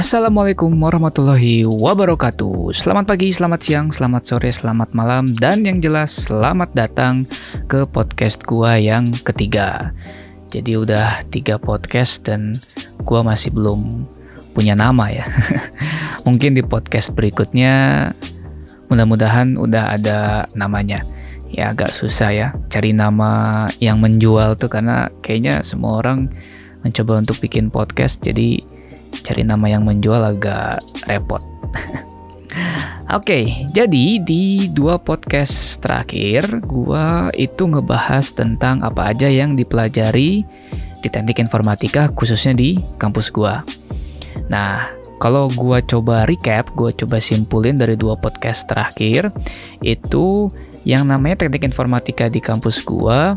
Assalamualaikum warahmatullahi wabarakatuh. Selamat pagi, selamat siang, selamat sore, selamat malam Dan yang jelas selamat datang ke podcast gua yang ketiga. Jadi udah tiga podcast dan gua masih belum punya nama ya. Mungkin di podcast berikutnya mudah-mudahan udah ada namanya. Ya agak susah ya cari nama yang menjual tuh karena kayaknya semua orang mencoba untuk bikin podcast jadi cari nama yang menjual agak repot. Oke, okay, jadi di dua podcast terakhir, gua itu ngebahas tentang apa aja yang dipelajari di teknik informatika khususnya di kampus gua. Nah, kalau gua coba recap, gua coba simpulin dari dua podcast terakhir, itu yang namanya teknik informatika di kampus gua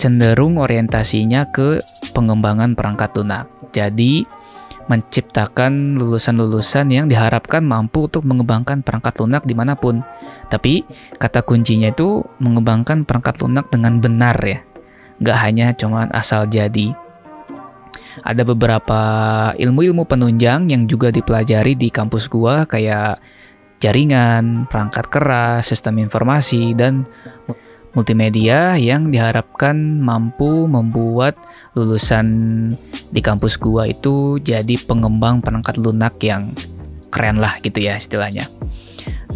cenderung orientasinya ke pengembangan perangkat lunak. Jadi, menciptakan lulusan-lulusan yang diharapkan mampu untuk mengembangkan perangkat lunak di mana pun. Tapi kata kuncinya itu mengembangkan perangkat lunak dengan benar ya. Gak hanya cuman asal jadi. Ada beberapa ilmu-ilmu penunjang yang juga dipelajari di kampus gua kayak jaringan, perangkat keras, sistem informasi, dan multimedia yang diharapkan mampu membuat lulusan di kampus gua itu jadi pengembang perangkat lunak yang keren lah gitu ya istilahnya.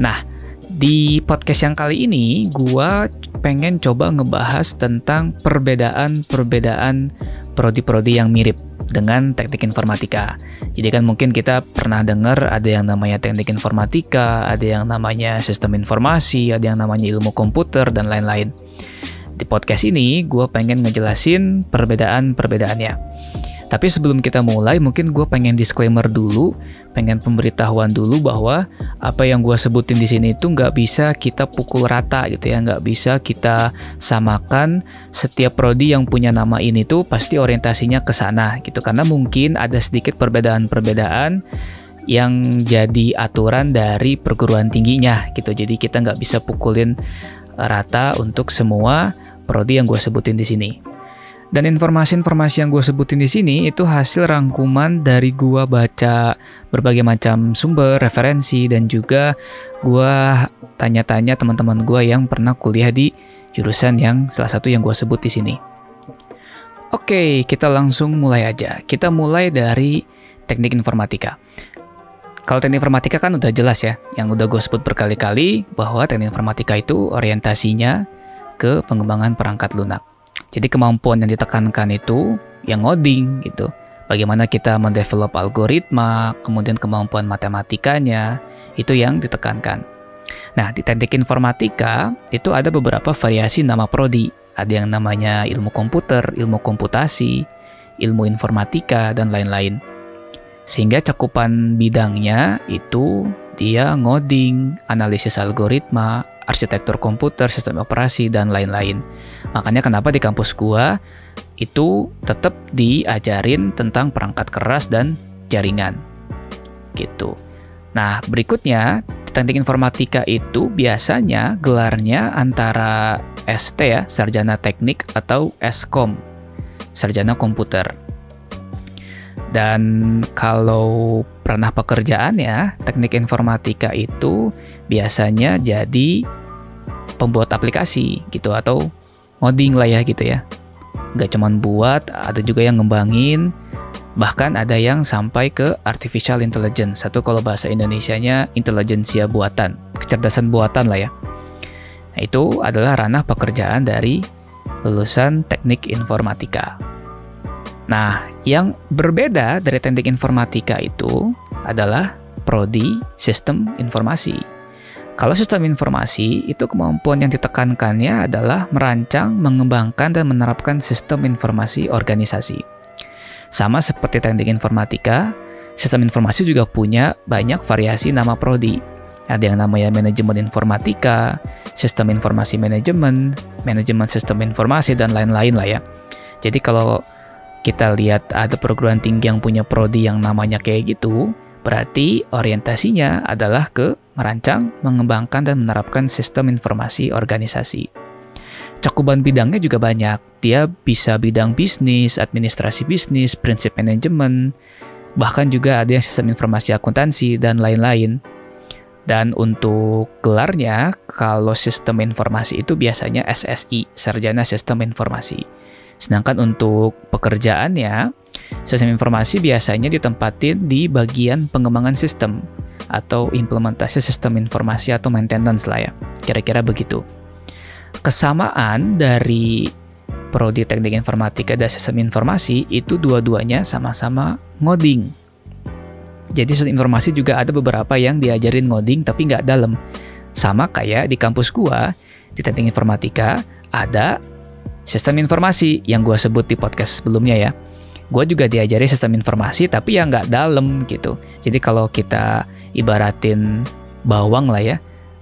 Nah, di podcast yang kali ini gua pengen coba ngebahas tentang perbedaan-perbedaan prodi-prodi yang mirip dengan teknik informatika. Jadi kan mungkin kita pernah dengar ada yang namanya teknik informatika, ada yang namanya sistem informasi, ada yang namanya ilmu komputer dan lain-lain. Di podcast ini, gue pengen ngejelasin perbedaan-perbedaannya. Tapi sebelum kita mulai, mungkin gue pengen disclaimer dulu, pengen pemberitahuan dulu bahwa apa yang gue sebutin di sini itu nggak bisa kita pukul rata gitu ya, nggak bisa kita samakan setiap prodi yang punya nama ini tuh pasti orientasinya ke sana gitu, karena mungkin ada sedikit perbedaan-perbedaan yang jadi aturan dari perguruan tingginya gitu. Jadi kita nggak bisa pukulin rata untuk semua prodi yang gue sebutin di sini. Dan informasi-informasi yang gue sebutin di sini itu hasil rangkuman dari gue baca berbagai macam sumber, referensi, dan juga gue tanya-tanya teman-teman gue yang pernah kuliah di jurusan yang salah satu yang gue sebut di sini. Oke, kita langsung mulai aja. Kita mulai dari teknik informatika. Kalau teknik informatika kan udah jelas ya, yang udah gue sebut berkali-kali bahwa teknik informatika itu orientasinya ke pengembangan perangkat lunak. Jadi kemampuan yang ditekankan itu yang ngoding gitu. Bagaimana kita mendevelop algoritma, kemudian kemampuan matematikanya, itu yang ditekankan. Nah, di teknik informatika itu ada beberapa variasi nama prodi. Ada yang namanya ilmu komputer, ilmu komputasi, ilmu informatika, dan lain-lain. Sehingga cakupan bidangnya itu dia ngoding, analisis algoritma, arsitektur komputer, sistem operasi, dan lain-lain. Makanya kenapa di kampus gua itu tetap diajarin tentang perangkat keras dan jaringan. Gitu. Nah, berikutnya teknik informatika itu biasanya gelarnya antara ST ya, sarjana teknik atau SKOM, sarjana komputer. Dan kalau pernah pekerjaan ya, teknik informatika itu biasanya jadi pembuat aplikasi gitu atau ngoding lah ya gitu ya. Gak cuman buat, ada juga yang ngembangin, bahkan ada yang sampai ke artificial intelligence. Satu kalau bahasa Indonesianya intelijensia buatan, kecerdasan buatan lah ya. Nah, itu adalah ranah pekerjaan dari lulusan teknik informatika. Nah, yang berbeda dari teknik informatika itu adalah prodi sistem informasi. Kalau sistem informasi, itu kemampuan yang ditekankannya adalah merancang, mengembangkan, dan menerapkan sistem informasi organisasi. Sama seperti teknik informatika, sistem informasi juga punya banyak variasi nama prodi. Ada yang namanya manajemen informatika, sistem informasi manajemen, manajemen sistem informasi, dan lain-lain lah ya. Jadi kalau kita lihat ada perguruan tinggi yang punya prodi yang namanya kayak gitu, berarti orientasinya adalah ke merancang, mengembangkan, dan menerapkan sistem informasi organisasi. Cakupan bidangnya juga banyak. Dia bisa bidang bisnis, administrasi bisnis, prinsip manajemen, bahkan juga ada yang sistem informasi akuntansi dan lain-lain. Dan untuk gelarnya, kalau sistem informasi itu biasanya SSI, Sarjana Sistem Informasi. Sedangkan untuk pekerjaannya, sistem informasi biasanya ditempatin di bagian pengembangan sistem atau implementasi sistem informasi atau maintenance lah ya. Kira-kira begitu. Kesamaan dari Prodi Teknik Informatika dan Sistem Informasi itu dua-duanya sama-sama ngoding jadi sistem informasi juga ada beberapa yang diajarin ngoding tapi nggak dalam. Sama kayak di kampus gua, di teknik informatika, ada sistem informasi yang gua sebut di podcast sebelumnya ya. Gua juga diajari sistem informasi tapi yang nggak dalam gitu. Jadi kalau kita ibaratin bawang lah ya,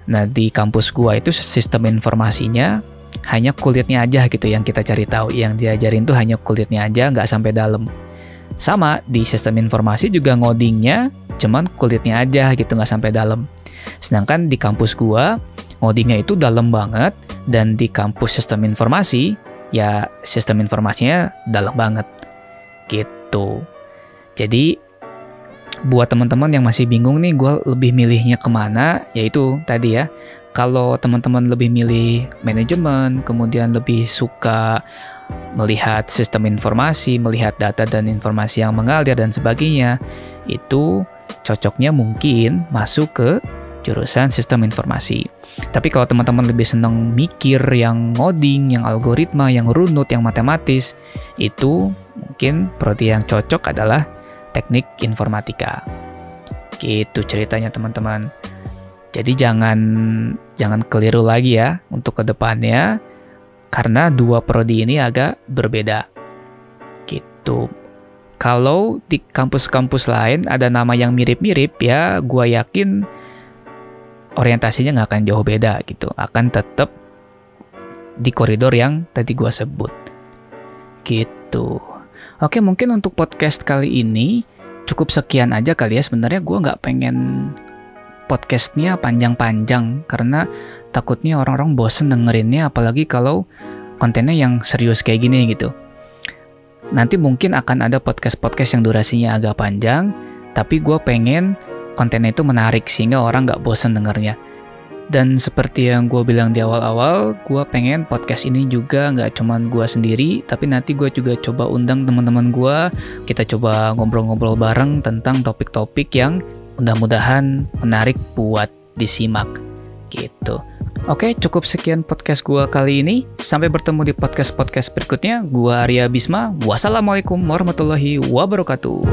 nah di kampus gua itu sistem informasinya hanya kulitnya aja gitu yang kita cari tahu. Yang diajarin tuh hanya kulitnya aja, nggak sampai dalam. Sama, di sistem informasi juga ngodingnya cuman kulitnya aja gitu nggak sampai dalam. Sedangkan di kampus gua ngodingnya itu dalam banget dan di kampus sistem informasi ya sistem informasinya dalam banget gitu. Jadi buat teman-teman yang masih bingung nih gue lebih milihnya ke mana yaitu tadi ya kalau teman-teman lebih milih manajemen kemudian lebih suka melihat sistem informasi, melihat data dan informasi yang mengalir dan sebagainya, itu cocoknya mungkin masuk ke jurusan sistem informasi. Tapi kalau teman-teman lebih senang mikir yang ngoding, yang algoritma, yang runut, yang matematis, itu mungkin prodi yang cocok adalah teknik informatika. Gitu ceritanya teman-teman. Jadi jangan jangan keliru lagi ya untuk ke depannya karena dua prodi ini agak berbeda. Gitu. Kalau di kampus-kampus lain ada nama yang mirip-mirip ya, gue yakin orientasinya nggak akan jauh beda gitu. Akan tetap di koridor yang tadi gue sebut. Gitu. Oke, mungkin untuk podcast kali ini cukup sekian aja kali ya. Sebenarnya gue nggak pengen podcastnya panjang-panjang karena takutnya orang-orang bosen dengerinnya apalagi kalau kontennya yang serius kayak gini gitu. Nanti mungkin akan ada podcast-podcast yang durasinya agak panjang, tapi gue pengen kontennya itu menarik sehingga orang nggak bosen dengernya. Dan seperti yang gue bilang di awal-awal, gue pengen podcast ini juga nggak cuman gue sendiri, tapi nanti gue juga coba undang teman-teman gue, kita coba ngobrol-ngobrol bareng tentang topik-topik yang mudah-mudahan menarik buat disimak gitu. Oke, cukup sekian podcast gua kali ini. Sampai bertemu di podcast-podcast berikutnya. Gua Arya Bisma. Wassalamualaikum warahmatullahi wabarakatuh.